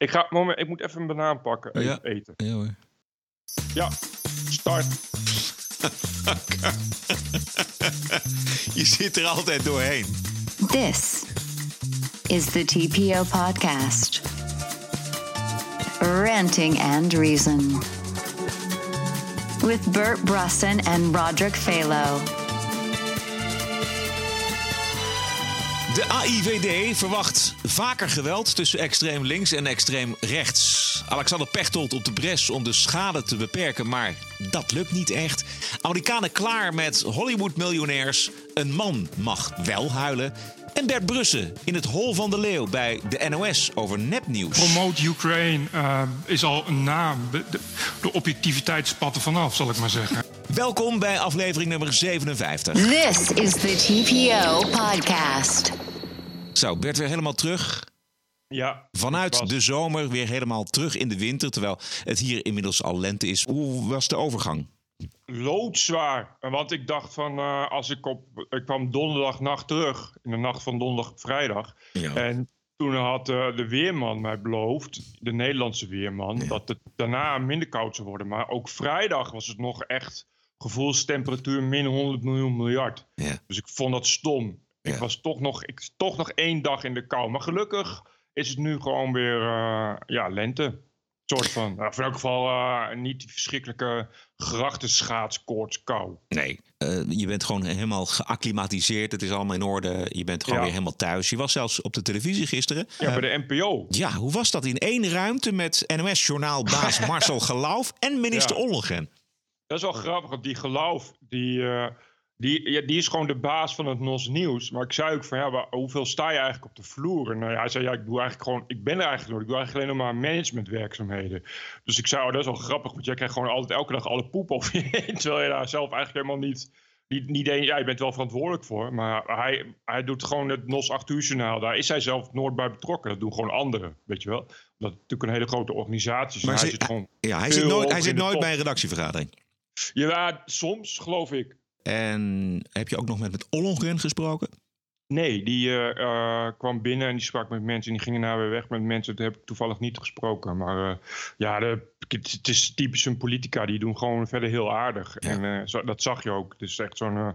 Ik, ga, moment, ik moet even een banaan pakken. Even Ja. eten. Ja hoor. Ja, start. Je zit er altijd doorheen. This is the TPO Podcast. Ranting and Reason. With Bert Brussen and Roderick Phalo. De AIVD verwacht vaker geweld tussen extreem links en extreem rechts. Alexander Pechtold op de bres om de schade te beperken, maar dat lukt niet echt. Amerikanen klaar met Hollywood-miljonairs. Een man mag wel huilen. En Bert Brussen in het hol van de leeuw bij de NOS over nepnieuws. Promote Ukraine eh, is al een naam. De, de, de objectiviteit spat er vanaf, zal ik maar zeggen. Welkom bij aflevering nummer 57. This is the TPO Podcast. Zo, Bert weer helemaal terug. Ja. Vanuit de zomer weer helemaal terug in de winter, terwijl het hier inmiddels al lente is. Hoe was de overgang? loodzwaar. Want ik dacht van, eh, als ik op... Ik kwam donderdagnacht terug. In de nacht van donderdag op vrijdag. Ja. En toen had eh, de weerman mij beloofd, de Nederlandse weerman, dat het daarna minder koud zou worden. Maar ook vrijdag was het nog echt gevoelstemperatuur min 100 miljoen miljard. Ja. Dus ik vond dat stom. Ja. Ik was toch nog, ik, toch nog één dag in de kou. Maar gelukkig is het nu gewoon weer eh, ja, lente. Soort van. Nou, in elk geval eh, niet die verschrikkelijke grachtenschaatskoortskou. Nee, eh, je bent gewoon helemaal geacclimatiseerd. Het is allemaal in orde. Je bent gewoon Ja. weer helemaal thuis. Je was zelfs op de televisie gisteren. Ja, bij de NPO. Ja, hoe was dat in één ruimte met NOS-journaalbaas Marcel Gelauf en minister Ja. Ollongren? Dat is wel grappig, want die geloof, die, die, ja, die is gewoon de baas van het NOS Nieuws. Maar ik zei ook van, ja, maar hoeveel sta je eigenlijk op de vloer? En nou ja, hij zei, ja, ik doe eigenlijk gewoon, ik ben er eigenlijk nooit. Ik doe eigenlijk alleen nog maar managementwerkzaamheden. Dus ik zei, oh, dat is wel grappig, want jij krijgt gewoon altijd elke dag alle poep over je heen. Terwijl je daar zelf eigenlijk helemaal niet, niet, niet eens, ja, je bent wel verantwoordelijk voor. Maar hij, hij doet gewoon het NOS 8 uur journaal. Daar is hij zelf nooit bij betrokken. Dat doen gewoon anderen, weet je wel. Dat is natuurlijk een hele grote organisatie. is. Maar hij zit- zit gewoon... Ja, hij zit nooit, hij zit nooit bij een redactievergadering. Ja, soms geloof ik. En heb je ook nog met, met gesproken? Nee, die eh, eh, kwam binnen en die sprak met mensen en die gingen nou weer weg met mensen. Dat heb ik toevallig niet gesproken. Maar eh, ja, de, het, is typisch een politica. Die doen gewoon verder heel aardig. Ja. En zo, dat zag je ook. Het is echt zo'n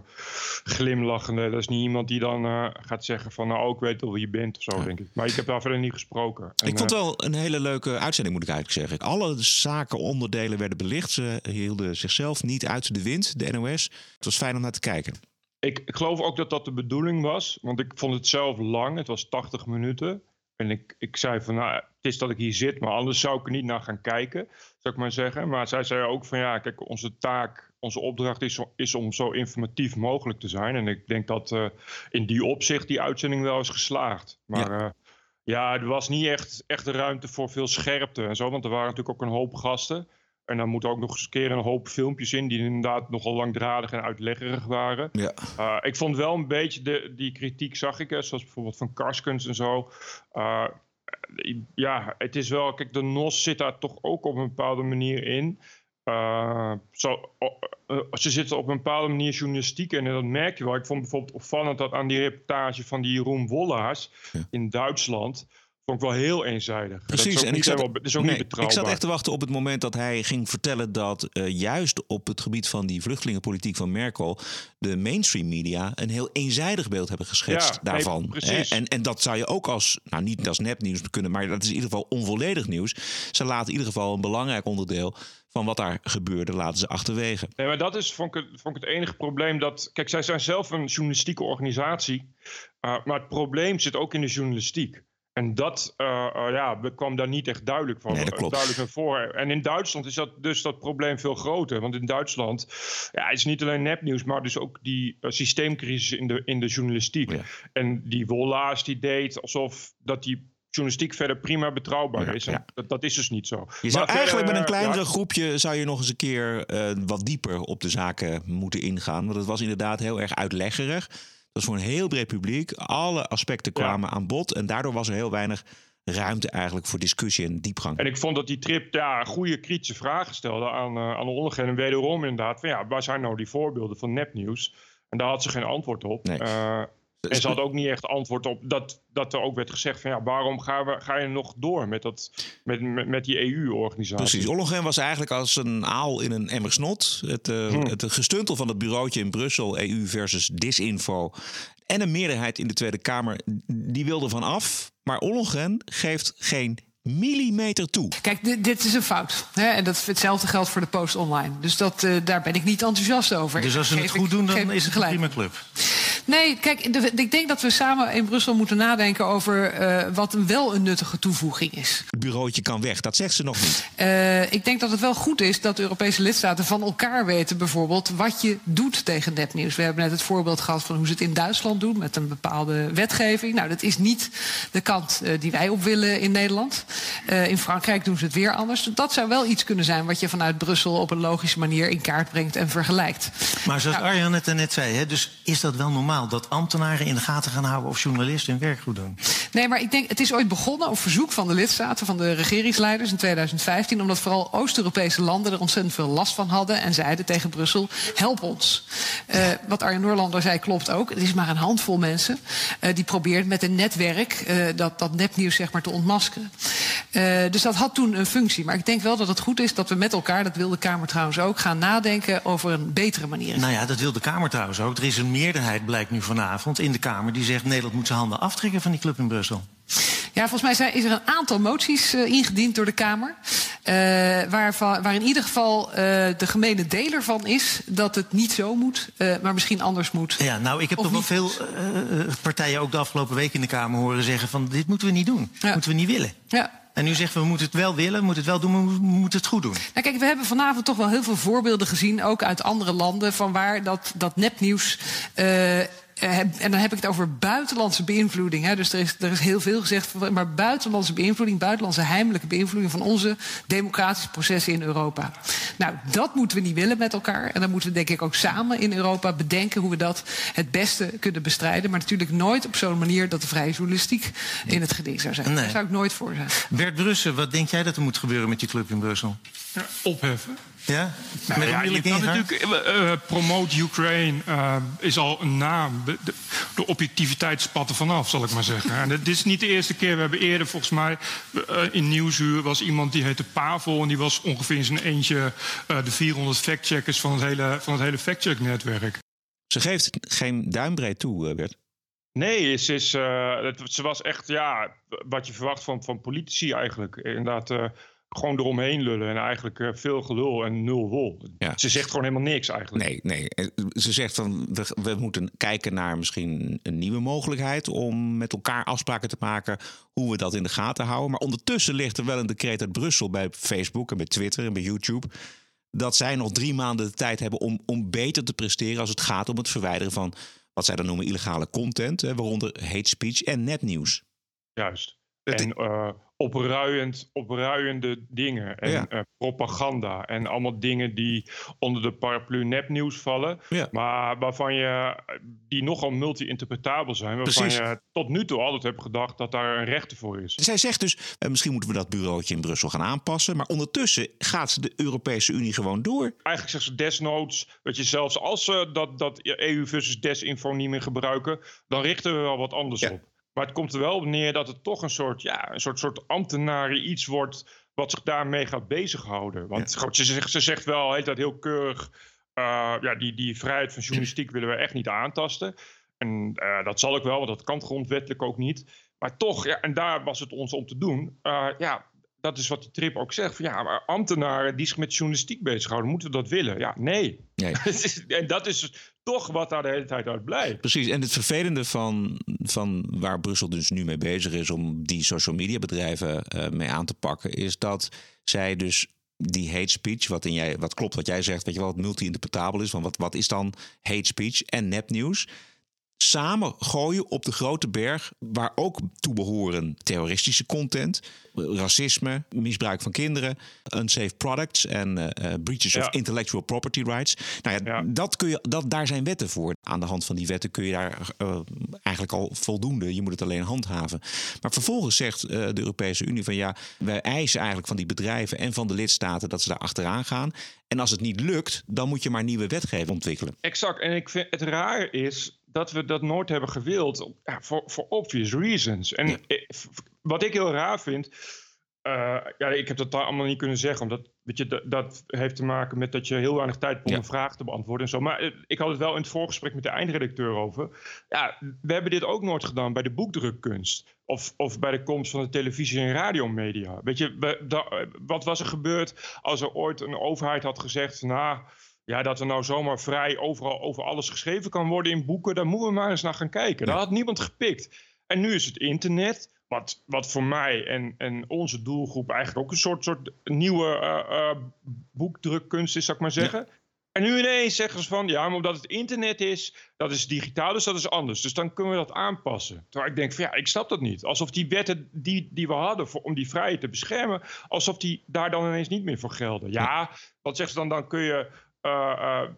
glimlachende. Dat is niet iemand die dan gaat zeggen van nou, ik weet al wie je bent of zo, denk ik. Maar ik heb daar verder niet gesproken. En, ik vond het wel een hele leuke uitzending, moet ik eigenlijk zeggen. Alle zaken, onderdelen werden belicht. Ze hielden zichzelf niet uit de wind, de NOS. Het was fijn om naar te kijken. Ik, ik geloof ook dat dat de bedoeling was. Want ik vond het zelf lang. Het was 80 minuten. En ik, ik zei van, nou, het is dat ik hier zit, maar anders zou ik er niet naar gaan kijken, zou ik maar zeggen. Maar zij zei ook van, ja, kijk, onze taak, onze opdracht is, is om zo informatief mogelijk te zijn. En ik denk dat eh, in die opzicht die uitzending wel is geslaagd. Maar ja, ja er was niet echt, echt de ruimte voor veel scherpte en zo, want er waren natuurlijk ook een hoop gasten. En dan moeten ook nog eens een keer een hoop filmpjes in die inderdaad nogal langdradig en uitleggerig waren. Ja. Uh, ik vond wel een beetje de, die kritiek, zag ik, hè, zoals bijvoorbeeld van Karskens en zo. Uh, ja, het is wel, kijk, de NOS zit daar toch ook op een bepaalde manier in. Uh, zo, ze zitten op een bepaalde manier journalistiek in en dat merk je wel. Ik vond bijvoorbeeld opvallend dat aan die reportage van die Jeroen Wollaars ja. in Duitsland vond ik wel heel eenzijdig. Precies, dat is ook, en niet, ik zat, helemaal, is ook nee, niet betrouwbaar. Ik zat echt te wachten op het moment dat hij ging vertellen dat uh, juist op het gebied van die vluchtelingenpolitiek van Merkel de mainstream media een heel eenzijdig beeld hebben geschetst ja, daarvan. Nee, precies. En, en dat zou je ook als, nou niet als nepnieuws kunnen, maar dat is in ieder geval onvolledig nieuws. Ze laten in ieder geval een belangrijk onderdeel van wat daar gebeurde, laten ze achterwege. Nee, maar dat is, vond ik, het, vond ik het enige probleem. Dat, kijk, zij zijn zelf een journalistieke organisatie. Uh, maar het probleem zit ook in de journalistiek. En dat uh, uh, ja, kwam daar niet echt duidelijk van. Nee, dat klopt. Duidelijk naar voren. En in Duitsland is dat dus dat probleem veel groter. Want in Duitsland ja, is niet alleen nepnieuws, maar dus ook die uh, systeemcrisis in de, in de journalistiek. Ja. En die Wollaars die deed alsof dat die journalistiek verder prima betrouwbaar Ja, is. En ja. dat, dat is dus niet zo. Je zou Maar eigenlijk verder, met een eh, kleinere ja, groepje zou je nog eens een keer uh, wat dieper op de zaken moeten ingaan. Want het was inderdaad heel erg uitleggerig. Was voor een heel breed publiek. Alle aspecten kwamen aan bod. En daardoor was er heel weinig ruimte eigenlijk voor discussie en diepgang. En ik vond dat die trip ja, goede kritische vragen stelde aan, uh, aan de ondergrond. En wederom inderdaad, van ja, waar zijn nou die voorbeelden van nepnieuws? En daar had ze geen antwoord op. Nee. Uh, En ze had ook niet echt antwoord op dat, dat er ook werd gezegd van ja, waarom gaan we, ga je nog door met, dat, met, met, met die EU-organisatie? Precies. Ollongren was eigenlijk als een aal in een emmer snot. Het, uh, het gestuntel van het bureautje in Brussel, EU versus disinfo. En een meerderheid in de Tweede Kamer, die wilde van af. Maar Ollongren geeft geen millimeter toe. Kijk, dit, dit is een fout. Hè? En dat, hetzelfde geldt voor de post online. Dus dat, uh, daar ben ik niet enthousiast over. Dus als ze het goed doen, dan is het een prima club. Nee, kijk, de, ik denk dat we samen in Brussel moeten nadenken over uh, wat wel een nuttige toevoeging is. Het bureautje kan weg, dat zegt ze nog niet. Uh, ik denk dat het wel goed is dat de Europese lidstaten van elkaar weten, bijvoorbeeld, wat je doet tegen nepnieuws. We hebben net het voorbeeld gehad van hoe ze het in Duitsland doen met een bepaalde wetgeving. Nou, dat is niet de kant uh, die wij op willen in Nederland. in Frankrijk doen ze het weer anders. Dat zou wel iets kunnen zijn wat je vanuit Brussel op een logische manier in kaart brengt en vergelijkt. Maar zoals nou, Arjan het net zei, hè, dus is dat wel normaal? Dat ambtenaren in de gaten gaan houden of journalisten hun werk goed doen. Nee, maar ik denk, het is ooit begonnen op verzoek van de lidstaten, van de regeringsleiders in 2015, omdat vooral Oost-Europese landen er ontzettend veel last van hadden en zeiden tegen Brussel: help ons. Uh, wat Arjen Noorlander zei klopt ook. Het is maar een handvol mensen uh, die probeert met een netwerk uh, dat, dat nepnieuws zeg maar, te ontmaskeren. dus dat had toen een functie. Maar ik denk wel dat het goed is dat we met elkaar, dat wil de Kamer trouwens ook, gaan nadenken over een betere manier. Nou ja, dat wil de Kamer trouwens ook. Er is een meerderheid, nu vanavond, in de Kamer die zegt Nederland moet zijn handen aftrekken van die club in Brussel. Ja, volgens mij is er een aantal moties uh, ingediend door de Kamer. Uh, waar, waar, in ieder geval uh, de gemene deler van is dat het niet zo moet, maar misschien anders moet. Ja, nou, ik heb toch wel veel partijen ook de afgelopen week in de Kamer horen zeggen: van dit moeten we niet doen. Ja. Moeten we niet willen. Ja. En nu zeggen we, we moeten het wel willen, we moeten het wel doen, we moeten het goed doen. Nou, kijk, we hebben vanavond toch wel heel veel voorbeelden gezien, ook uit andere landen, van waar dat, dat nepnieuws. Uh, en dan heb ik het over buitenlandse beïnvloeding. Hè. Dus er is, er is heel veel gezegd, maar buitenlandse beïnvloeding, buitenlandse heimelijke beïnvloeding van onze democratische processen in Europa. Nou, dat moeten we niet willen met elkaar. En dan moeten we denk ik ook samen in Europa bedenken hoe we dat het beste kunnen bestrijden. Maar natuurlijk nooit op zo'n manier dat de vrije journalistiek in het geding zou zijn. Nee. Daar zou ik nooit voor zijn. Bert Brussen, wat denk jij dat er moet gebeuren met die club in Brussel? Ja, opheffen. Ja? Nou, ja, je kan natuurlijk uh, Promote Ukraine uh, is al een naam. De, de, de objectiviteit spat er vanaf, zal ik maar zeggen. En dit is niet de eerste keer. We hebben eerder volgens mij uh, in Nieuwsuur was iemand die heette Pavel en die was ongeveer in zijn eentje de 400 factcheckers van het hele, van het hele factcheck-netwerk. Ze geeft geen duimbreed toe, Bert. Nee, ze, is, het, ze was echt ja, wat je verwacht van, van politici eigenlijk. Inderdaad gewoon eromheen lullen en eigenlijk uh, veel gelul en nul wol. Ja. Ze zegt gewoon helemaal niks eigenlijk. Nee, nee. Ze zegt van we, we, moeten kijken naar misschien een nieuwe mogelijkheid om met elkaar afspraken te maken hoe we dat in de gaten houden. Maar ondertussen ligt er wel een decreet uit Brussel bij Facebook en bij Twitter en bij YouTube. Dat zij nog drie maanden de tijd hebben om, om beter te presteren als het gaat om het verwijderen van wat zij dan noemen illegale content, waaronder hate speech en nepnieuws. Juist. En uh, opruiend, opruiende dingen. En ja. uh, propaganda. En allemaal dingen die onder de paraplu nepnieuws vallen. Ja. Maar waarvan je, die nogal multi-interpretabel zijn. Waarvan Precies. je tot nu toe altijd hebt gedacht dat daar een rechter voor is. Zij zegt dus, uh, misschien moeten we dat bureautje in Brussel gaan aanpassen. Maar ondertussen gaat de Europese Unie gewoon door. Eigenlijk zegt ze desnoods, dat je zelfs als ze dat, dat EU versus desinfo niet meer gebruiken. Dan richten we wel wat anders Ja. op. Maar het komt er wel op neer dat het toch een soort, ja, een soort, soort ambtenaren iets wordt wat zich daarmee gaat bezighouden. Want goed, ze, zegt, ze zegt wel heet dat heel keurig, uh, ja, die, die vrijheid van journalistiek willen we echt niet aantasten. En uh, dat zal ook wel, want dat kan grondwettelijk ook niet. Maar toch, ja, en daar was het ons om te doen. Uh, ja, dat is wat die trip ook zegt. Van, ja, maar ambtenaren die zich met journalistiek bezighouden, moeten we dat willen? Ja, nee. Nee. en dat is toch wat daar de hele tijd uit blijft. Precies, en het vervelende van, van waar Brussel dus nu mee bezig is om die social media bedrijven uh, mee aan te pakken, is dat zij dus die hate speech, wat, in jij, wat klopt wat jij zegt, weet je wel, wat multi-interpretabel is, van wat, wat is dan hate speech en nepnieuws, samen gooien op de grote berg waar ook toe behoren terroristische content, racisme, misbruik van kinderen, unsafe products en uh, breaches Ja. of intellectual property rights. Nou ja, Ja. Dat kun je, dat, daar zijn wetten voor. Aan de hand van die wetten kun je daar eh, eigenlijk al voldoende. Je moet het alleen handhaven. Maar vervolgens zegt eh, de Europese Unie van ja, wij eisen eigenlijk van die bedrijven en van de lidstaten dat ze daar achteraan gaan. En als het niet lukt, dan moet je maar nieuwe wetgeving ontwikkelen. Exact. En ik vind het raar is dat we dat nooit hebben gewild. Voor obvious reasons. En wat ik heel raar vind. Uh, ja, ik heb dat allemaal niet kunnen zeggen. Omdat weet je, dat, dat heeft te maken met dat je heel weinig tijd hebt om een vraag te beantwoorden en zo. Maar ik had het wel in het voorgesprek met de eindredacteur over. Ja, we hebben dit ook nooit gedaan bij de boekdrukkunst. Of, of bij de komst van de televisie- en radiomedia. Weet je, we, wat was er gebeurd als er ooit een overheid had gezegd... nou, ja, dat er nou zomaar vrij overal over alles geschreven kan worden in boeken... daar moeten we maar eens naar gaan kijken. Daar had niemand gepikt. En nu is het internet... Wat, wat voor mij en, en onze doelgroep eigenlijk ook een soort, soort nieuwe uh, uh, boekdrukkunst is, zou ik maar zeggen. En nu ineens zeggen ze van, ja, maar omdat het internet is, dat is digitaal, dus dat is anders. Dus dan kunnen we dat aanpassen. Terwijl ik denk van, ja, ik snap dat niet. Alsof die wetten die, die we hadden voor, om die vrijheid te beschermen, alsof die daar dan ineens niet meer voor gelden. Ja, wat zeggen ze dan? Dan kun je,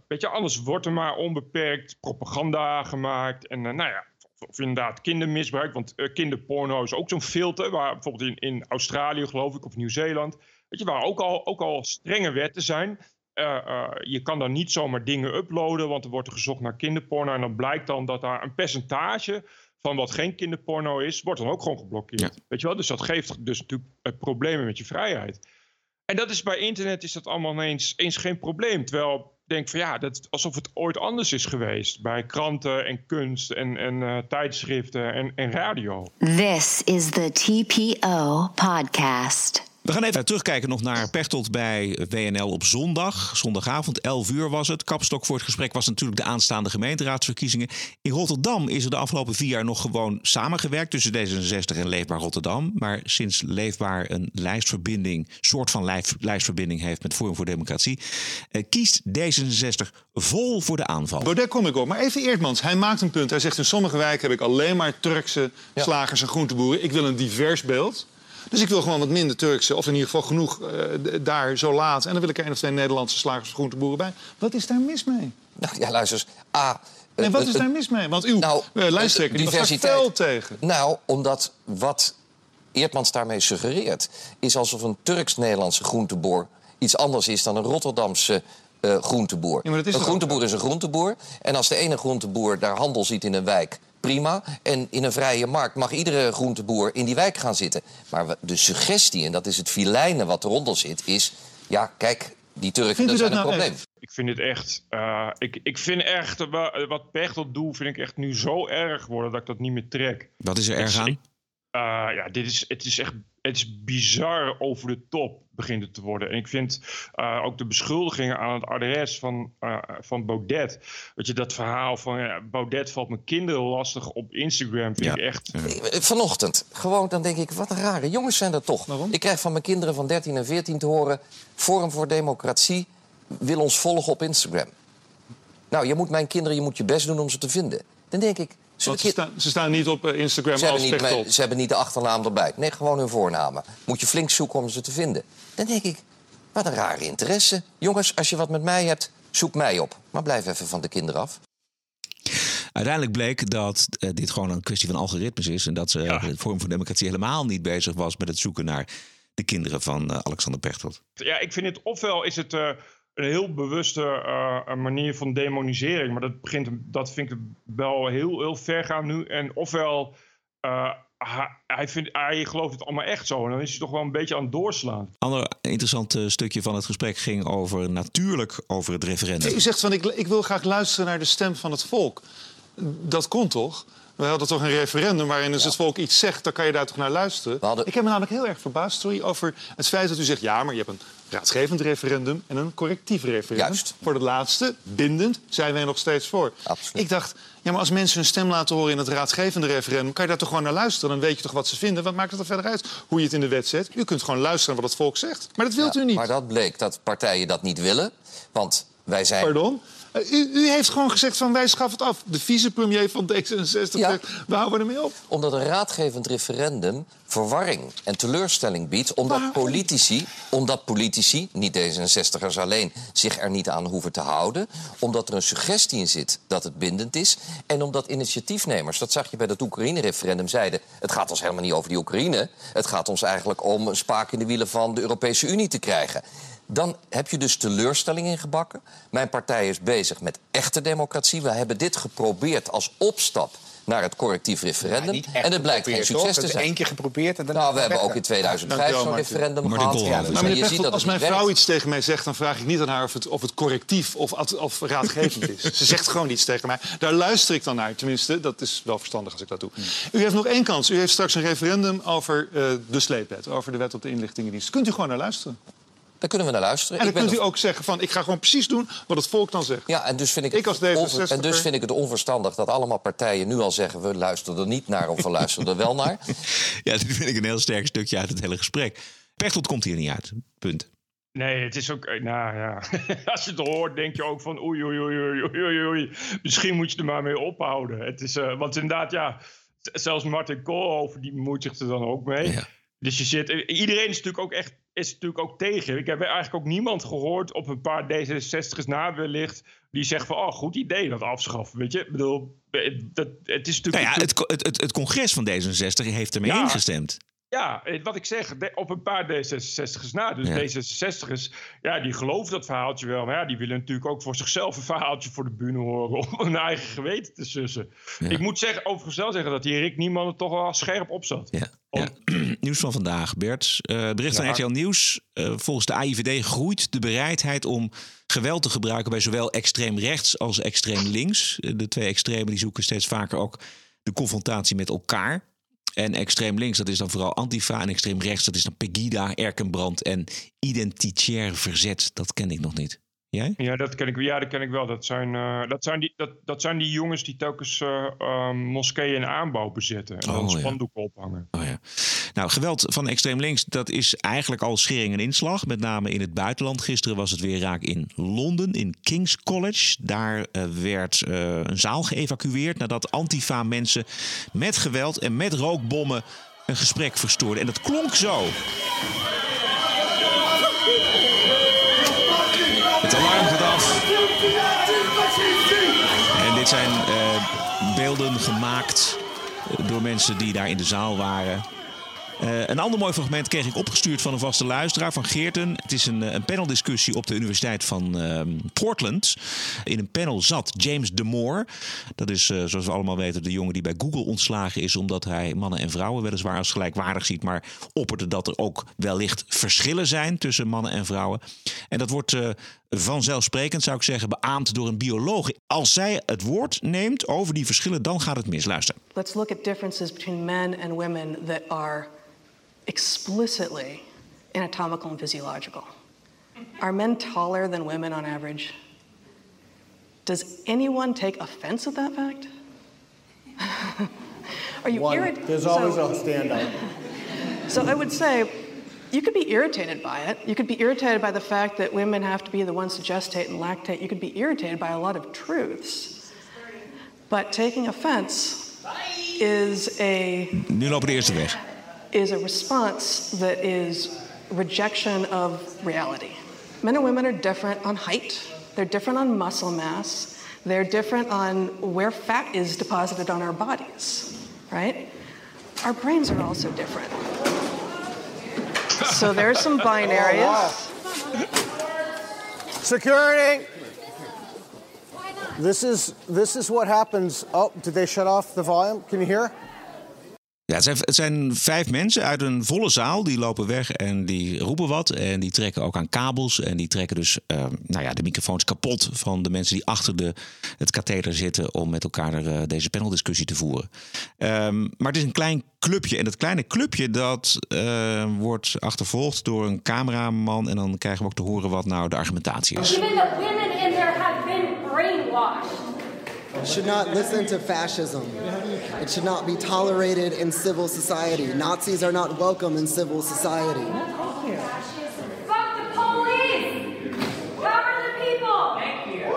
weet je, anders wordt er maar onbeperkt propaganda gemaakt. En nou ja, of inderdaad kindermisbruik. Want kinderporno is ook zo'n filter. Waar bijvoorbeeld in, in Australië, geloof ik, of Nieuw-Zeeland. Weet je, waar ook al, ook al strenge wetten zijn. Uh, uh, je kan dan niet zomaar dingen uploaden, want er wordt er gezocht naar kinderporno. En dan blijkt dan dat daar een percentage van wat geen kinderporno is, wordt dan ook gewoon geblokkeerd. Weet je wel? Dus dat geeft dus natuurlijk problemen met je vrijheid. En dat is bij internet is dat allemaal eens, eens geen probleem. Terwijl ik denk van ja, dat, alsof het ooit anders is geweest. Bij kranten en kunst en, en uh, tijdschriften en, en radio. This is the TPO podcast. We gaan even terugkijken nog naar Pechtold bij WNL op zondag. Zondagavond, 11 uur was het. Kapstok voor het gesprek was natuurlijk de aanstaande gemeenteraadsverkiezingen. In Rotterdam is er de afgelopen vier jaar nog gewoon samengewerkt tussen D66 en Leefbaar Rotterdam. Maar sinds Leefbaar een lijstverbinding, soort van lijstverbinding heeft met Forum voor Democratie, eh, kiest D66 vol voor de aanval. Baudet kom ik op. Maar even Eerdmans, hij maakt een punt. Hij zegt in sommige wijken heb ik alleen maar Turkse slagers en groenteboeren. Ik wil een divers beeld. Dus ik wil gewoon wat minder Turkse, of in ieder geval genoeg uh, daar zo laat. En dan wil ik er één of twee Nederlandse slagers groenteboeren bij. Wat is daar mis mee? Nou ja, luister eens. A, nee, wat is daar mis mee? Want uw nou, lijsttrekker diversiteit, was tegen. Nou, omdat wat Eertmans daarmee suggereert... is alsof een Turks-Nederlandse groenteboer iets anders is dan een Rotterdamse uh, groenteboer. Ja, een groenteboer is een groenteboer. En als de ene groenteboer daar handel ziet in een wijk prima. En in een vrije markt mag iedere groenteboer in die wijk gaan zitten. Maar de suggestie, en dat is het filijnen wat eronder zit, is... ja, kijk, die Turken, dat zijn een nou probleem. Ik vind het echt... Uh, ik, ik vind echt... wat Pechtel doet, vind ik echt nu zo erg worden... dat ik dat niet meer trek. Wat is er erg aan? Uh, ja, dit is, het is echt het is bizar over de top begint het te worden. En ik vind uh, ook de beschuldigingen aan het adres van, uh, van Baudet. Weet je, dat verhaal van ja, Baudet valt mijn kinderen lastig op Instagram. Vind ja. ik echt. Vanochtend, gewoon dan denk ik, wat een rare jongens zijn dat toch. Waarom? Ik krijg van mijn kinderen van 13 en 14 te horen... Forum voor Democratie wil ons volgen op Instagram. Nou, je moet mijn kinderen, je moet je best doen om ze te vinden. Dan denk ik, ze, staan, ze, staan, niet op eh, Instagram ze als hebben niet, Ze hebben niet de achternaam erbij. Nee, gewoon hun voornamen. Moet je flink zoeken om ze te vinden. Dan denk ik, wat een rare interesse. Jongens, als je wat met mij hebt, zoek mij op. Maar blijf even van de kinderen af. Uiteindelijk bleek dat uh, dit gewoon een kwestie van algoritmes is. En dat ze ja. het Forum voor Democratie helemaal niet bezig was met het zoeken naar de kinderen van uh, Alexander Pechtold. Ja, ik vind het ofwel is het een heel bewuste uh, manier van demonisering. Maar dat, begint, dat vind ik wel heel, heel ver gaan nu. En ofwel, uh, hij, vindt, hij gelooft het allemaal echt zo. En dan is hij toch wel een beetje aan het doorslaan. Een ander interessant uh, stukje van het gesprek ging over natuurlijk over het referendum. U zegt van ik, ik wil graag luisteren naar de stem van het volk. Dat kon toch? We hadden toch een referendum waarin als het volk iets zegt, dan kan je daar toch naar luisteren. Hadden... Ik heb me namelijk heel erg verbaasd sorry, over het feit dat u zegt: ja, maar je hebt een raadsgevend referendum en een correctief referendum. Juist. Voor het laatste, bindend, zijn wij nog steeds voor. Absoluut. Ik dacht, ja, maar als mensen hun stem laten horen in het raadsgevende referendum, kan je daar toch gewoon naar luisteren? Dan weet je toch wat ze vinden. Wat maakt het er verder uit hoe je het in de wet zet? U kunt gewoon luisteren naar wat het volk zegt. Maar dat wilt u niet. Maar dat bleek dat partijen dat niet willen. Want wij zijn. Pardon? Eh, u, u, heeft gewoon gezegd van wij schaffen het af. De vicepremier van D66 ja. zegt, we houden ermee op. Omdat een raadgevend referendum verwarring en teleurstelling biedt... omdat politici, omdat politici, niet D66'ers alleen... zich er niet aan hoeven te houden. Omdat er een suggestie in zit dat het bindend is. En omdat initiatiefnemers, dat zag je bij dat Oekraïne-referendum... zeiden, het gaat ons helemaal niet over die Oekraïne. Het gaat ons eigenlijk om een spaak in de wielen van de Europese Unie te krijgen dan heb je dus teleurstelling ingebakken. Mijn partij is bezig met echte democratie. We hebben dit geprobeerd als opstap naar het correctief referendum. en het blijkt geen succes te zijn. één keer geprobeerd. En nou, we hebben ook in 2005 zo'n referendum gehad. Ja, maar je ziet dat als mijn vrouw iets tegen mij zegt... dan vraag ik niet aan haar of het, of het correctief of, of raadgevend is. Ze zegt gewoon iets tegen mij. Daar luister ik dan naar. Tenminste, dat is wel verstandig als ik dat doe. U heeft nog één kans. U heeft straks een referendum over uh, de sleepwet. Over de wet op de inlichtingendienst. Kunt u gewoon naar luisteren? Daar kunnen we naar luisteren. En dan kunt u ook zeggen van ik ga gewoon precies doen wat het volk dan zegt. Ja, en dus vind ik, ik als en dus vind ik het onverstandig dat allemaal partijen nu al zeggen... we luisteren er niet naar of we luisteren er wel naar. Ja, dat vind ik een heel sterk stukje uit het hele gesprek. Pechtold komt hier niet uit, punt. Nee, het is ook, eh, nou ja, als je het hoort, denk je ook van oei, oei, oei, oei, oei, oei. Misschien moet je er maar mee ophouden. Het is, uh, want inderdaad, ja, zelfs Martin Koolhoven, die moet zich er dan ook mee. Ja. Dus je zit, iedereen is natuurlijk ook echt is natuurlijk ook tegen. Ik heb eigenlijk ook niemand gehoord op een paar D66's na wellicht... die zegt van, oh, goed idee dat afschaffen, weet je. Ik bedoel, dat, het is natuurlijk... Nou ja, het, het, het, congres van D66 heeft ermee ingestemd. Ja, wat ik zeg, op een paar D66'ers na. Dus D66'ers, ja, die geloven dat verhaaltje wel. Maar ja, die willen natuurlijk ook voor zichzelf een verhaaltje voor de bühne horen... om hun eigen geweten te sussen. Ik moet zeggen, overigens wel zeggen dat die Rick Niemand er toch wel scherp op zat. Ja. Ja. Nieuws van vandaag, Bert. Uh, bericht van RTL Nieuws. Uh, volgens de AIVD groeit de bereidheid om geweld te gebruiken bij zowel extreem rechts als extreem links. De twee extremen die zoeken steeds vaker ook de confrontatie met elkaar. En extreem links, dat is dan vooral Antifa. En extreem rechts, dat is dan Pegida, Erkenbrand en identitair verzet. Dat ken ik nog niet. Jij? Ja, dat ken ik, ja, dat ken ik wel. Dat zijn, uh, dat zijn, die, dat, dat zijn die jongens die telkens uh, uh, moskeeën in aanbouw bezetten. En oh, dan spandoeken ja. ophangen. Oh, ja. Nou, geweld van extreem links, dat is eigenlijk al schering en inslag. Met name in het buitenland. Gisteren was het weer raak in Londen, in King's College. Daar werd een zaal geëvacueerd nadat Antifa mensen met geweld en met rookbommen een gesprek verstoorden. En dat klonk zo. Dit zijn uh, beelden gemaakt door mensen die daar in de zaal waren. Uh, een ander mooi fragment kreeg ik opgestuurd van een vaste luisteraar, van Geerten. Het is een, een paneldiscussie op de Universiteit van uh, Portland. In een panel zat James Demore. Dat is, zoals we allemaal weten, de jongen die bij Google ontslagen is... omdat hij mannen en vrouwen weliswaar als gelijkwaardig ziet... maar opperde dat er ook wellicht verschillen zijn tussen mannen en vrouwen. En dat wordt vanzelfsprekend, zou ik zeggen, beaamd door een bioloog. Als zij het woord neemt over die verschillen, dan gaat het mis. Luister. Let's look at differences between men and women that are explicitly anatomical and physiological. Are men taller than women on average? Does anyone take offense at that fact? Are you irritated? There's always so, a standout. So I would say you could be irritated by it. You could be irritated by the fact that women have to be the ones to gestate and lactate. You could be irritated by a lot of truths. But taking offense is a. Nu lopen de eerste weg. is a response that is rejection of reality. Men and women are different on height, they're different on muscle mass, they're different on where fat is deposited on our bodies, right? Our brains are also different. So there's some binaries. Security. This is this is what happens. Oh, did they shut off the volume? Can you hear? Ja, het zijn, vijf mensen uit een volle zaal. Die lopen weg en die roepen wat. En die trekken ook aan kabels. En die trekken dus uh, nou ja, de microfoons kapot van de mensen die achter de, het katheder zitten. om met elkaar uh, deze paneldiscussie te voeren. Um, maar het is een klein clubje. En dat kleine clubje dat uh, wordt achtervolgd door een cameraman. En dan krijgen we ook te horen wat nou de argumentatie is. Even the women in there have been brainwashed. Should not listen to fascism. It should not be tolerated in civil society. Nazis are not welcome in civil society. Fuck the police! Cover the people! Thank you.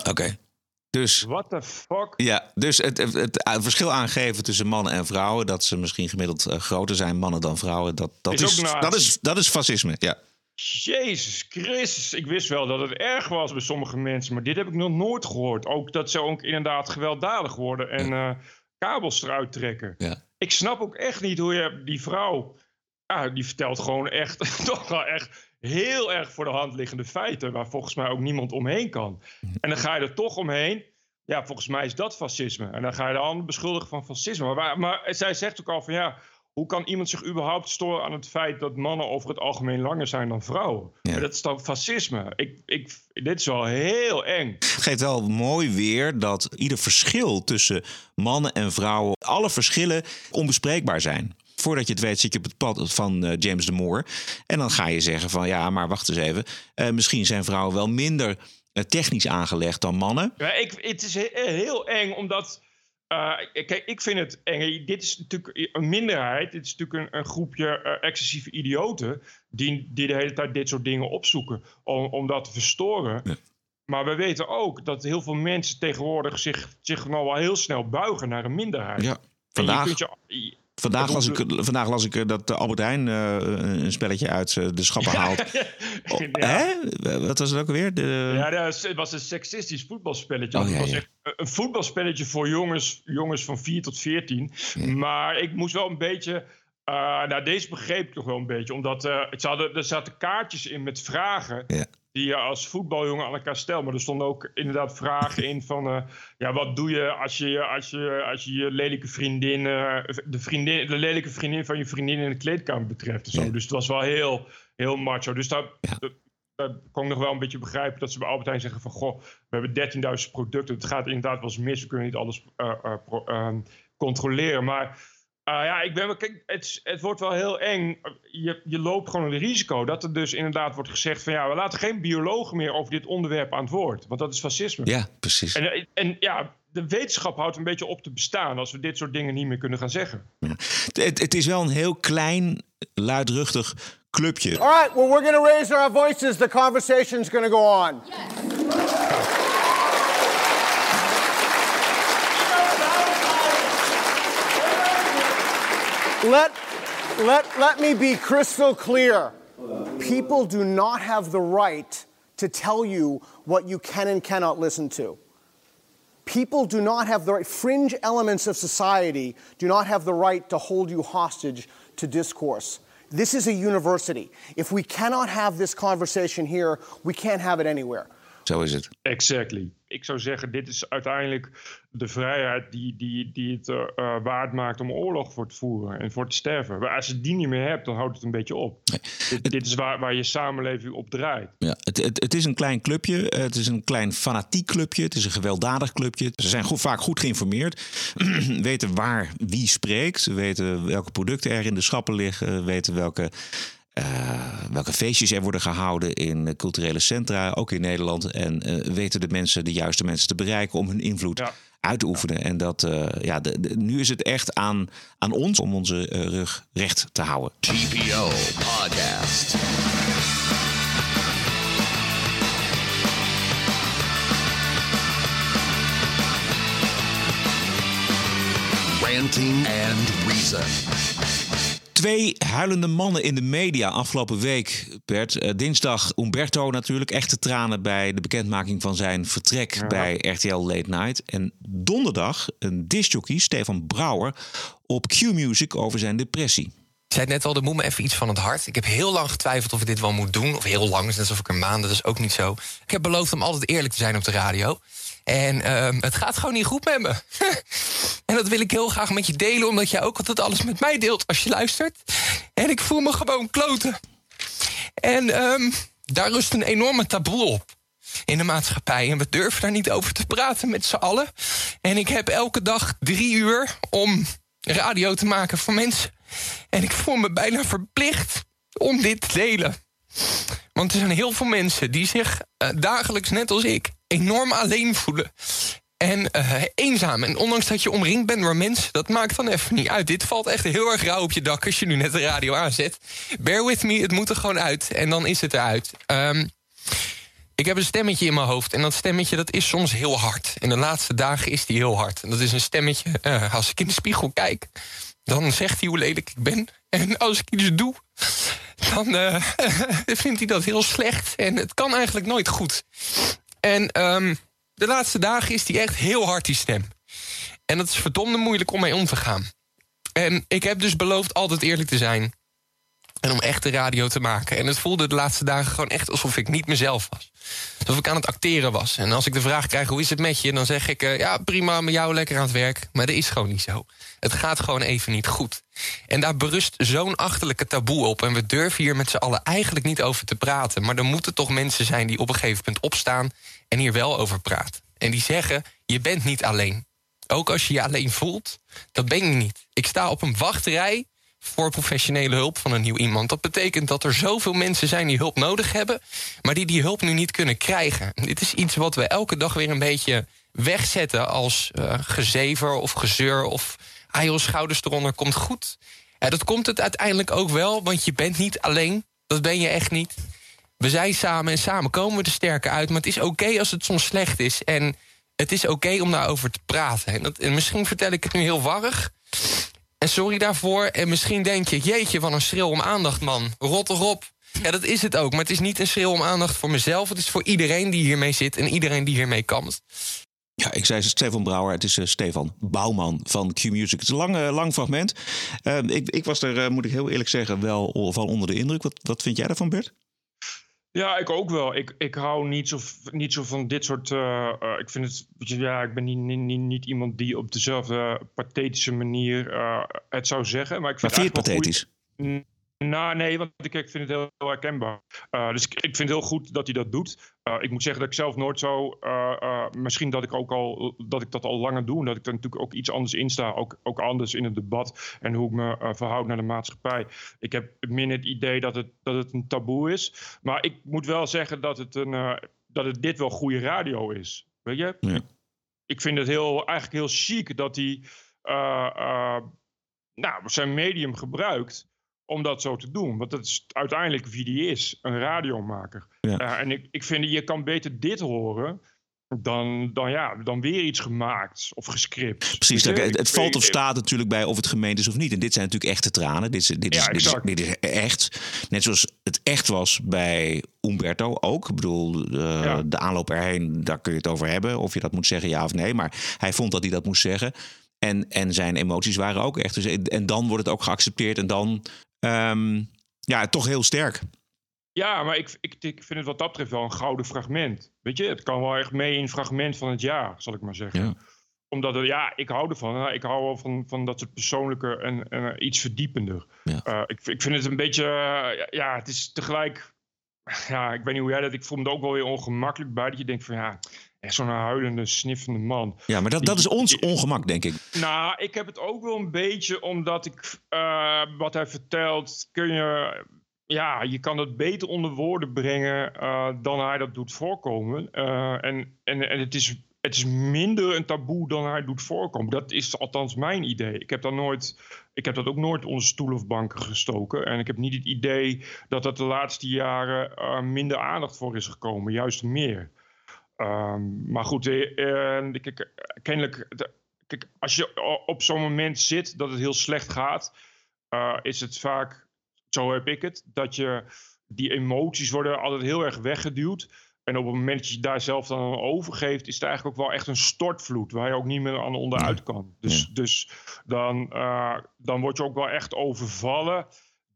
Oké. Okay. Dus, What the fuck? Ja, dus het, het, het, verschil aangeven tussen mannen en vrouwen, dat ze misschien gemiddeld uh, groter zijn, mannen dan vrouwen, dat, dat, is, is dat, is, dat is fascisme. Ja. Jezus Christus, ik wist wel dat het erg was bij sommige mensen, maar dit heb ik nog nooit gehoord. Ook dat ze ook inderdaad gewelddadig worden en uh, kabels eruit trekken. Ja. Ik snap ook echt niet hoe je die vrouw ja, die vertelt gewoon echt, toch wel echt heel erg voor de hand liggende feiten. Waar volgens mij ook niemand omheen kan. En dan ga je er toch omheen. Ja, volgens mij is dat fascisme. En dan ga je de ander beschuldigen van fascisme. Maar, maar zij zegt ook al van ja. Hoe kan iemand zich überhaupt storen aan het feit dat mannen over het algemeen langer zijn dan vrouwen? Dat is dan fascisme. Ik, ik, dit is wel heel eng. Het geeft wel mooi weer dat ieder verschil tussen mannen en vrouwen, alle verschillen onbespreekbaar zijn. Voordat je het weet zit je op het pad van uh, James de Moore. En dan ga je zeggen van ja, maar wacht eens even. Uh, misschien zijn vrouwen wel minder uh, technisch aangelegd dan mannen. Ja, ik, het is heel eng omdat... Uh, kijk, ik vind het eng. Dit is natuurlijk een minderheid. Dit is natuurlijk een, een groepje uh, excessieve idioten. Die, die de hele tijd dit soort dingen opzoeken. Om, om dat te verstoren. Ja. Maar we weten ook dat heel veel mensen tegenwoordig zich, zich nou wel heel snel buigen naar een minderheid. Ja, vandaag. Je, Vandaag las, ik, vandaag las ik dat Albert Heijn uh, een spelletje uit de schappen haalt. Oh, hè? Wat was het ook alweer? De... Ja, het was een seksistisch voetbalspelletje. Oh, ja, het was echt een voetbalspelletje voor jongens, jongens van 4 tot 14. Ja. Maar ik moest wel een beetje. Uh, nou, deze begreep ik toch wel een beetje. Omdat uh, het er zaten kaartjes in met vragen. Ja die je als voetbaljongen aan elkaar stelt. Maar er stonden ook inderdaad vragen in van... Uh, ja, wat doe je als je als je, als je, je lelijke vriendin, uh, de vriendin... de lelijke vriendin van je vriendin in de kleedkamer betreft. Zo. Ja. Dus het was wel heel, heel macho. Dus daar, ja. daar kon ik nog wel een beetje begrijpen... dat ze bij Albert Heijn zeggen van... goh, we hebben 13.000 producten. Het gaat inderdaad wel eens mis. We kunnen niet alles uh, pro, controleren. Maar... Uh, ja, ik ben, kijk, het, het wordt wel heel eng. Je, je loopt gewoon een risico dat er dus inderdaad wordt gezegd van ja, we laten geen biologen meer over dit onderwerp aan het woord. Want dat is fascisme. Ja, precies. En, en ja, de wetenschap houdt een beetje op te bestaan als we dit soort dingen niet meer kunnen gaan zeggen. Ja. Het, het is wel een heel klein, luidruchtig clubje. All right, well we're going to raise our voices. The conversation's going to go on. Let, let, let me be crystal clear. People do not have the right to tell you what you can and cannot listen to. People do not have the right, fringe elements of society do not have the right to hold you hostage to discourse. This is a university. If we cannot have this conversation here, we can't have it anywhere. Zo is het. Exactly. Ik zou zeggen, dit is uiteindelijk de vrijheid die, die, die het uh, waard maakt om oorlog voor te voeren en voor te sterven. Maar als je die niet meer hebt, dan houdt het een beetje op. Nee. Dit, dit, is waar, waar je samenleving op draait. Ja, het, het, het, is een klein clubje. Het is een klein fanatiek clubje. Het is een gewelddadig clubje. Ze zijn goed, vaak goed geïnformeerd. weten waar wie spreekt. Ze weten welke producten er in de schappen liggen. Weten welke uh, welke feestjes er worden gehouden in culturele centra, ook in Nederland. En uh, weten de mensen, de juiste mensen te bereiken om hun invloed ja. uit te oefenen. En dat, uh, ja, de, de, nu is het echt aan, aan ons om onze rug recht te houden. TPO Podcast. Ranting and Reason. Twee huilende mannen in de media afgelopen week, Bert. Uh, dinsdag Umberto natuurlijk, echte tranen bij de bekendmaking van zijn vertrek ja. bij RTL Late Night. En donderdag een discjockey, Stefan Brouwer, op Q-Music over zijn depressie. Ik zei net al, er moet me even iets van het hart. Ik heb heel lang getwijfeld of ik dit wel moet doen. Of heel lang, net alsof ik een maand, dat is ook niet zo. Ik heb beloofd om altijd eerlijk te zijn op de radio. En uh, het gaat gewoon niet goed met me. en dat wil ik heel graag met je delen, omdat jij ook altijd alles met mij deelt als je luistert. En ik voel me gewoon kloten. En um, daar rust een enorme taboe op in de maatschappij. En we durven daar niet over te praten met z'n allen. En ik heb elke dag drie uur om radio te maken voor mensen. En ik voel me bijna verplicht om dit te delen. Want er zijn heel veel mensen die zich uh, dagelijks, net als ik, enorm alleen voelen. En uh, eenzaam. En ondanks dat je omringd bent door mensen, dat maakt dan even niet uit. Dit valt echt heel erg rauw op je dak als je nu net de radio aanzet. Bear with me, het moet er gewoon uit. En dan is het eruit. Um, ik heb een stemmetje in mijn hoofd. En dat stemmetje dat is soms heel hard. En de laatste dagen is die heel hard. En dat is een stemmetje, uh, als ik in de spiegel kijk... dan zegt hij hoe lelijk ik ben. En als ik iets doe, dan uh, vindt hij dat heel slecht. En het kan eigenlijk nooit goed. En um, de laatste dagen is die echt heel hard, die stem. En dat is verdomde moeilijk om mee om te gaan. En ik heb dus beloofd altijd eerlijk te zijn. En om echte radio te maken. En het voelde de laatste dagen gewoon echt alsof ik niet mezelf was. Alsof ik aan het acteren was. En als ik de vraag krijg, hoe is het met je? Dan zeg ik, uh, ja, prima, met jou lekker aan het werk. Maar dat is gewoon niet zo. Het gaat gewoon even niet goed. En daar berust zo'n achterlijke taboe op. En we durven hier met z'n allen eigenlijk niet over te praten. Maar er moeten toch mensen zijn die op een gegeven moment opstaan... en hier wel over praten. En die zeggen, je bent niet alleen. Ook als je je alleen voelt, dat ben je niet. Ik sta op een wachtrij voor professionele hulp van een nieuw iemand. Dat betekent dat er zoveel mensen zijn die hulp nodig hebben... maar die die hulp nu niet kunnen krijgen. Dit is iets wat we elke dag weer een beetje wegzetten... als uh, gezever of gezeur of ah joh, schouders eronder, komt goed. Ja, dat komt het uiteindelijk ook wel, want je bent niet alleen. Dat ben je echt niet. We zijn samen en samen komen we er sterker uit. Maar het is oké als het soms slecht is. En het is oké om daarover te praten. En, dat, en misschien vertel ik het nu heel warrig... En sorry daarvoor. En misschien denk je, jeetje, wat een schreeuw om aandacht, man. Rot erop. Ja, dat is het ook. Maar het is niet een schreeuw om aandacht voor mezelf. Het is voor iedereen die hiermee zit en iedereen die hiermee kampt. Ja, ik zei Stefan Brouwer. Het is uh, Stefan Bouwman van Q-Music. Het is een lang, uh, lang fragment. Uh, ik, ik, was er, moet ik heel eerlijk zeggen, wel van onder de indruk. Wat, wat vind jij daarvan, Bert? Ja, ik ook wel. Ik, ik hou niet zo, niet zo van dit soort. Ik vind het. Ja, ik ben niet, niet, niet iemand die op dezelfde pathetische manier het zou zeggen. Maar ik vind maar vind het pathetisch? Goeie... Nou, nee, want ik, ik vind het heel, heel herkenbaar. Uh, dus ik, ik, vind het heel goed dat hij dat doet. Uh, ik moet zeggen dat ik zelf nooit zo. Uh, misschien dat ik ook al dat ik dat al langer doe. En dat ik er natuurlijk ook iets anders in sta. Ook, ook anders in het debat. En hoe ik me verhoud naar de maatschappij. Ik heb min het idee dat het, dat het een taboe is. Maar ik moet wel zeggen dat het, een, dat het dit wel goede radio is. Weet je? Ja. Ik vind het heel, eigenlijk heel chic dat hij nou, zijn medium gebruikt om dat zo te doen. Want dat is uiteindelijk wie die is, een radiomaker. Ja. Uh, en ik, ik vind, je kan beter dit horen dan, dan, ja, dan weer iets gemaakt of gescript. Precies, het, het valt of staat natuurlijk bij of het gemeend is of niet. En dit zijn natuurlijk echte tranen. Dit is, dit is, dit is, dit is echt. Net zoals het echt was bij Umberto ook. Ik bedoel, uh, ja. de aanloop erheen, daar kun je het over hebben. Of je dat moet zeggen, ja of nee. Maar hij vond dat hij dat moest zeggen. En, en zijn emoties waren ook echt. Dus, en dan wordt het ook geaccepteerd. En dan Um, ja, toch heel sterk. Ja, maar ik, ik, ik, vind het wat dat betreft wel een gouden fragment. Weet je, het kan wel echt mee in fragment van het jaar, zal ik maar zeggen. Ja. Omdat, het, ja, ik hou ervan. Ik hou wel van, van dat soort persoonlijke en, en iets verdiepender. Ja. Uh, ik, ik vind het een beetje, uh, ja, het is tegelijk, ja, ik weet niet hoe jij dat, ik voel me er ook wel weer ongemakkelijk bij. Dat je denkt van, ja, Echt zo'n huilende, sniffende man. Ja, maar dat, dat is ons ongemak, denk ik. Nou, ik heb het ook wel een beetje omdat ik uh, wat hij vertelt, kun je. Ja, je kan het beter onder woorden brengen uh, dan hij dat doet voorkomen. Uh, en, en, en het is het is minder een taboe dan hij doet voorkomen. Dat is althans mijn idee. Ik heb, dat nooit, ik heb dat ook nooit onder stoel of banken gestoken. En ik heb niet het idee dat dat de laatste jaren minder aandacht voor is gekomen. Juist meer. Um, maar goed, uh, kijk, kennelijk, kijk, als je op zo'n moment zit dat het heel slecht gaat, uh, is het vaak, zo heb ik het, dat je die emoties worden altijd heel erg weggeduwd. En op het moment dat je daar zelf dan aan overgeeft, is het eigenlijk ook wel echt een stortvloed waar je ook niet meer aan onderuit kan. Dus, ja. dus dan, uh, dan word je ook wel echt overvallen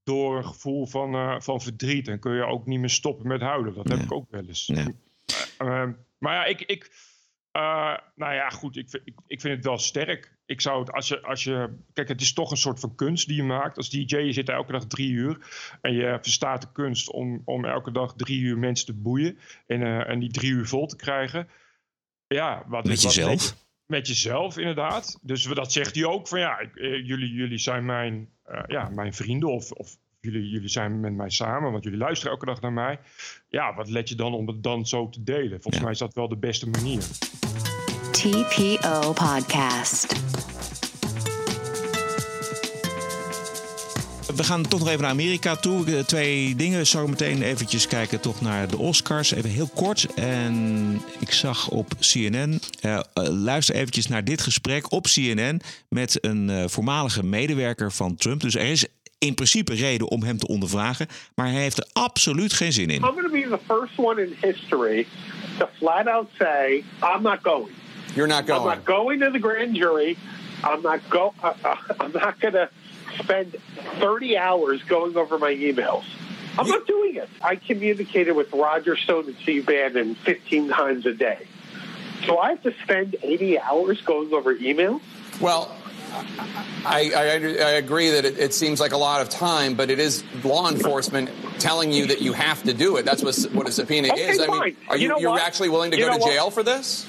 door een gevoel van, uh, van verdriet. En kun je ook niet meer stoppen met huilen. Dat heb ik ook wel eens. Ja. Uh, maar ja, ik. ik uh, nou ja, goed, ik, ik, ik vind het wel sterk. Ik zou het, als je, als je. Kijk, het is toch een soort van kunst die je maakt. Als DJ, je zit elke dag drie uur. En je verstaat de kunst om, om elke dag drie uur mensen te boeien. En, uh, en die drie uur vol te krijgen. Ja, wat Met jezelf? Met, met, jezelf, inderdaad. Dus dat zegt hij ook van ja, ik, uh, jullie, jullie zijn mijn, ja, mijn vrienden. Of, of jullie, jullie zijn met mij samen, want jullie luisteren elke dag naar mij. Ja, wat let je dan om het dan zo te delen? Volgens ja. mij is dat wel de beste manier. TPO Podcast. We gaan toch nog even naar Amerika toe. Twee dingen. Zo meteen eventjes kijken toch naar de Oscars. Even heel kort. En ik zag op CNN. Uh, luister eventjes naar dit gesprek op CNN met een uh, voormalige medewerker van Trump. Dus er is in principe reden om hem te ondervragen, maar hij heeft er absoluut geen zin in. I'm going to be the first one in history to flat out say I'm not going. You're not going. I'm not going to the grand jury. I'm not go. Uh, uh, I'm not going to spend 30 hours going over my emails. I'm not doing it. I communicated with Roger Stone and Steve Bannon 15 times a day. So I have to spend 80 hours going over emails? Well, I, I, I agree that it, it, seems like a lot of time, but it is law enforcement telling you that you have to do it. That's what, what a subpoena okay, is. I fine. mean, are you, you know you're actually willing to You go know to what? jail for this?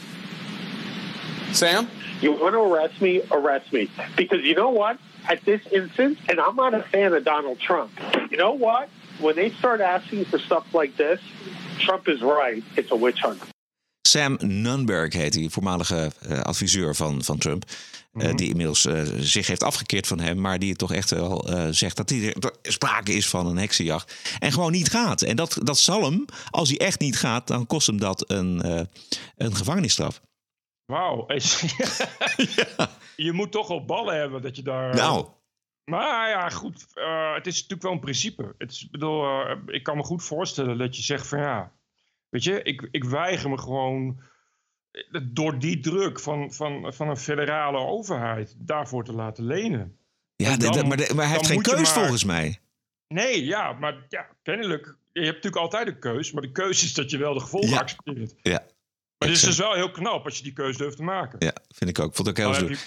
Sam? You want to arrest me? Arrest me. Because you know what? At this instance, and I'm not a fan of Donald Trump, you know what? When they start asking for stuff like this, Trump is right. It's a witch hunt. Sam Nunberg heet hij, voormalige eh, adviseur van, van Trump. Eh, die inmiddels eh, zich heeft afgekeerd van hem, maar die toch echt wel eh, zegt dat hij er sprake is van een heksenjacht. En gewoon niet gaat. En dat, dat zal hem, als hij echt niet gaat, dan kost hem dat een, een gevangenisstraf. Wauw. Je moet toch wel ballen hebben dat je daar... Nou. Maar ja, goed. het is natuurlijk wel een principe. Het is, ik bedoel, ik kan me goed voorstellen dat je zegt van ja... Weet je, ik, ik weiger me gewoon door die druk van, van, van een federale overheid daarvoor te laten lenen. Ja, dan- maar, de- maar hij heeft geen keus maar- volgens mij. Nee, ja, maar ja, kennelijk. Je hebt natuurlijk altijd een keus, maar de keuze is dat je wel de gevolgen Ja. accepteert. Ja, Maar het is dus wel heel knap als je die keuze durft te maken. ja vind ik ook. Vond ik heel Dan heb, je,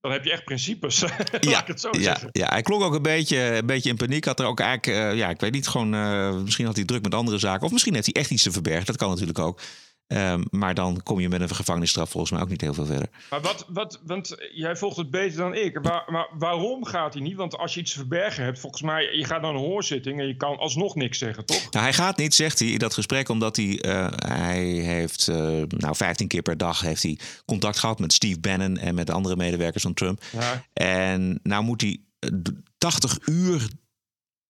dan heb je echt principes. Laat Ja, ik het zo ja, zeggen. ja, hij klonk ook een beetje, een beetje in paniek. Had er ook eigenlijk, eh, ja, ik weet niet, gewoon, eh, misschien had hij druk met andere zaken. Of misschien heeft hij echt iets te verbergen. Dat kan natuurlijk ook. Ehm, maar dan kom je met een gevangenisstraf volgens mij ook niet heel veel verder. Maar wat, wat, want jij volgt het beter dan ik. Waar, maar waarom gaat hij niet? Want als je iets verbergen hebt, volgens mij, je gaat naar een hoorzitting en je kan alsnog niks zeggen, toch? Nou, hij gaat niet, zegt hij, in dat gesprek, omdat hij, eh, hij heeft, eh, nou, 15 keer per dag heeft hij contact gehad met Steve Bannon en met de andere medewerkers van Trump. Ja. En nou moet hij eh, d- 80 uur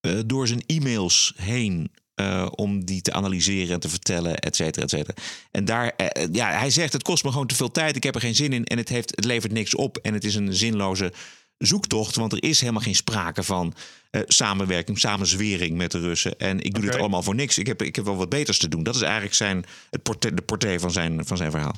eh, door zijn e-mails heen eh, om die te analyseren en te vertellen, et cetera, et cetera. En daar, eh, ja, hij zegt, het kost me gewoon te veel tijd, ik heb er geen zin in en het, heeft, het levert niks op en het is een zinloze zoektocht, want er is helemaal geen sprake van eh, samenwerking, samenzwering met de Russen. En ik doe dit Oké. allemaal voor niks. Ik heb, ik heb wel wat beters te doen. Dat is eigenlijk zijn, het portret, de portret van zijn, van zijn verhaal.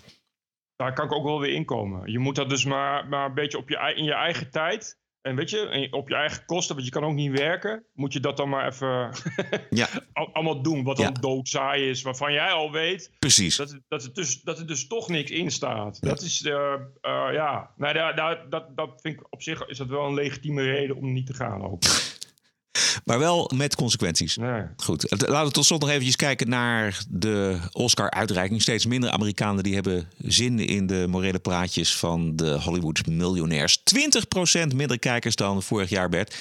Daar kan ik ook wel weer inkomen. Je moet dat dus maar, maar een beetje op je, in je eigen tijd. En weet je, op je eigen kosten, want je kan ook niet werken. Moet je dat dan maar even Ja, al- allemaal doen. Wat dan doodzaai is, waarvan jij al weet. precies. Dat, dat, het dus, dat er dus toch niks in staat. Dat is, eh, eh, ja. Nou, daar, daar, dat, dat vind ik op zich is dat wel een legitieme reden om niet te gaan ook. Maar wel met consequenties. Goed, het- laten we tot slot nog eventjes kijken naar de Oscar-uitreiking. Steeds minder Amerikanen die hebben zin in de morele praatjes van de Hollywood-miljonairs. 20% minder kijkers dan vorig jaar, Bert.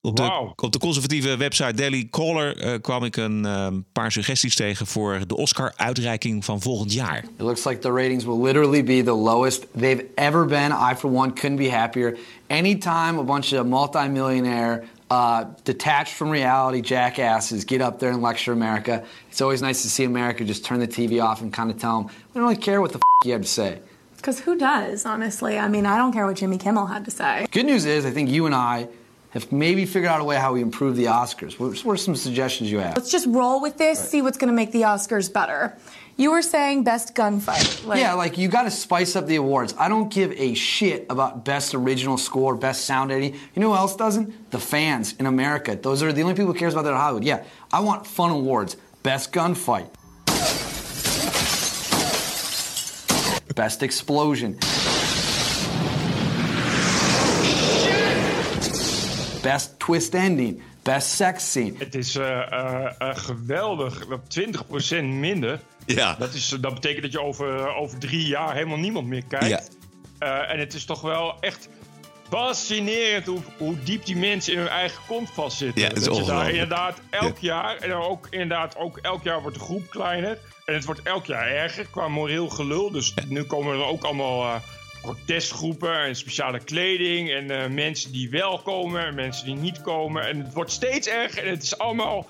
Op de, op de conservatieve website Daily Caller eh, kwam ik een eh, paar suggesties tegen voor de Oscar-uitreiking van volgend jaar. It looks like the ratings will literally be the lowest they've ever been. I, for one, couldn't be happier. Anytime a bunch of multimillionaire, uh, detached from reality jackasses get up there and lecture America, it's always nice to see America just turn the TV off and kind of tell them, we don't really care what the f- you have to say. Because who does, honestly? I mean, I don't care what Jimmy Kimmel had to say. Good news is, I think you and I have maybe figured out a way how we improve the Oscars. What what are some suggestions you have? Let's just roll with this, see what's going to make the Oscars better. You were saying best gunfight. Like, yeah, like you got to spice up the awards. I don't give a shit about best original score, best sound editing. You know who else doesn't? The fans in America. Those are the only people who cares about that in Hollywood. Yeah, I want fun awards. Best gunfight. Best explosion. Best twist ending. Best sex scene. Het is eh, eh, eh, geweldig. Dat 20% minder. Ja. Dat, is, dat betekent dat je over, over drie jaar helemaal niemand meer kijkt. Ja. Eh, en het is toch wel echt fascinerend hoe, hoe diep die mensen in hun eigen kont vastzitten. Ja, het is dat je daar ongelooflijk. inderdaad elk jaar, en ook inderdaad ook elk jaar wordt de groep kleiner. En het wordt elk jaar erger qua moreel gelul. Dus nu komen er ook allemaal eh, protestgroepen en speciale kleding. En eh, mensen die wel komen en mensen die niet komen. En het wordt steeds erger en het is allemaal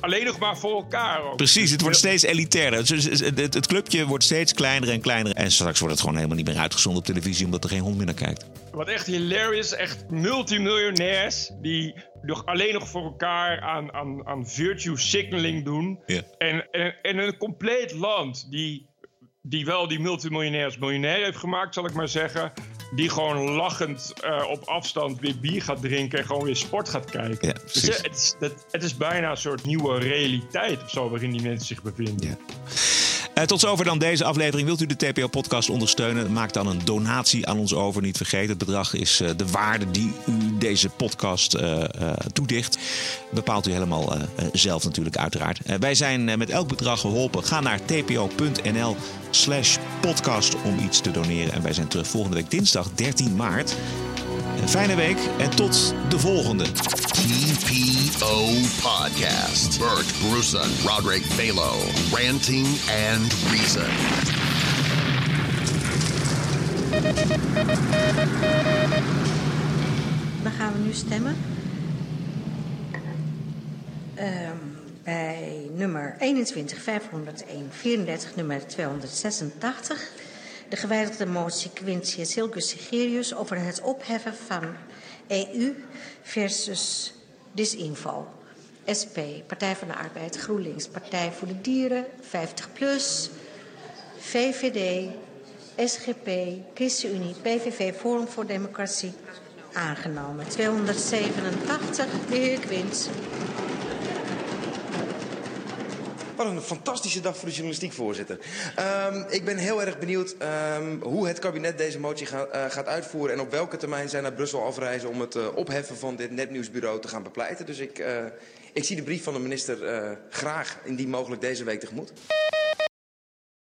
alleen nog maar voor elkaar. Ook. Precies, het wordt steeds elitairder. Dus Het, het, het clubje wordt steeds kleiner en kleiner. En straks wordt het gewoon helemaal niet meer uitgezonden op televisie... omdat er geen hond meer naar kijkt. Wat echt hilarious, echt multimiljonairs die nog alleen nog voor elkaar aan, aan, aan virtue signaling doen. Ja. En, en, en een compleet land die, die wel die multimiljonairs miljonair heeft gemaakt, zal ik maar zeggen. die gewoon lachend uh, op afstand weer bier gaat drinken en gewoon weer sport gaat kijken. Ja, dus het, is, het, het, is bijna een soort nieuwe realiteit of zo waarin die mensen zich bevinden. Ja. Uh, tot zover dan deze aflevering. Wilt u de TPO-podcast ondersteunen? Maak dan een donatie aan ons over. Niet vergeten, het bedrag is uh, de waarde die u deze podcast uh, toedicht. Bepaalt u helemaal zelf natuurlijk, uiteraard. wij zijn met elk bedrag geholpen. Ga naar tpo.nl slash podcast om iets te doneren. En wij zijn terug volgende week dinsdag 13 maart. Een fijne week en tot de volgende. TPO Podcast. Bert Brussen, Roderick Balo. Ranting and Reason. Dan gaan we nu stemmen. Um, bij nummer 21 501 34 nummer 286 de gewijzigde motie Quincy Silgus Sigerius over het opheffen van EU versus disinfo. SP, Partij van de Arbeid, GroenLinks, Partij voor de Dieren, 50PLUS, VVD, SGP, ChristenUnie, PVV, Forum voor Democratie, aangenomen. 287, de heer. Wat een fantastische dag voor de journalistiek, voorzitter. Um, ik ben heel erg benieuwd um, hoe het kabinet deze motie uh, gaat uitvoeren... en op welke termijn zij naar Brussel afreizen... om het uh, opheffen van dit netnieuwsbureau te gaan bepleiten. Dus ik, uh, ik zie de brief van de minister graag indien mogelijk deze week tegemoet.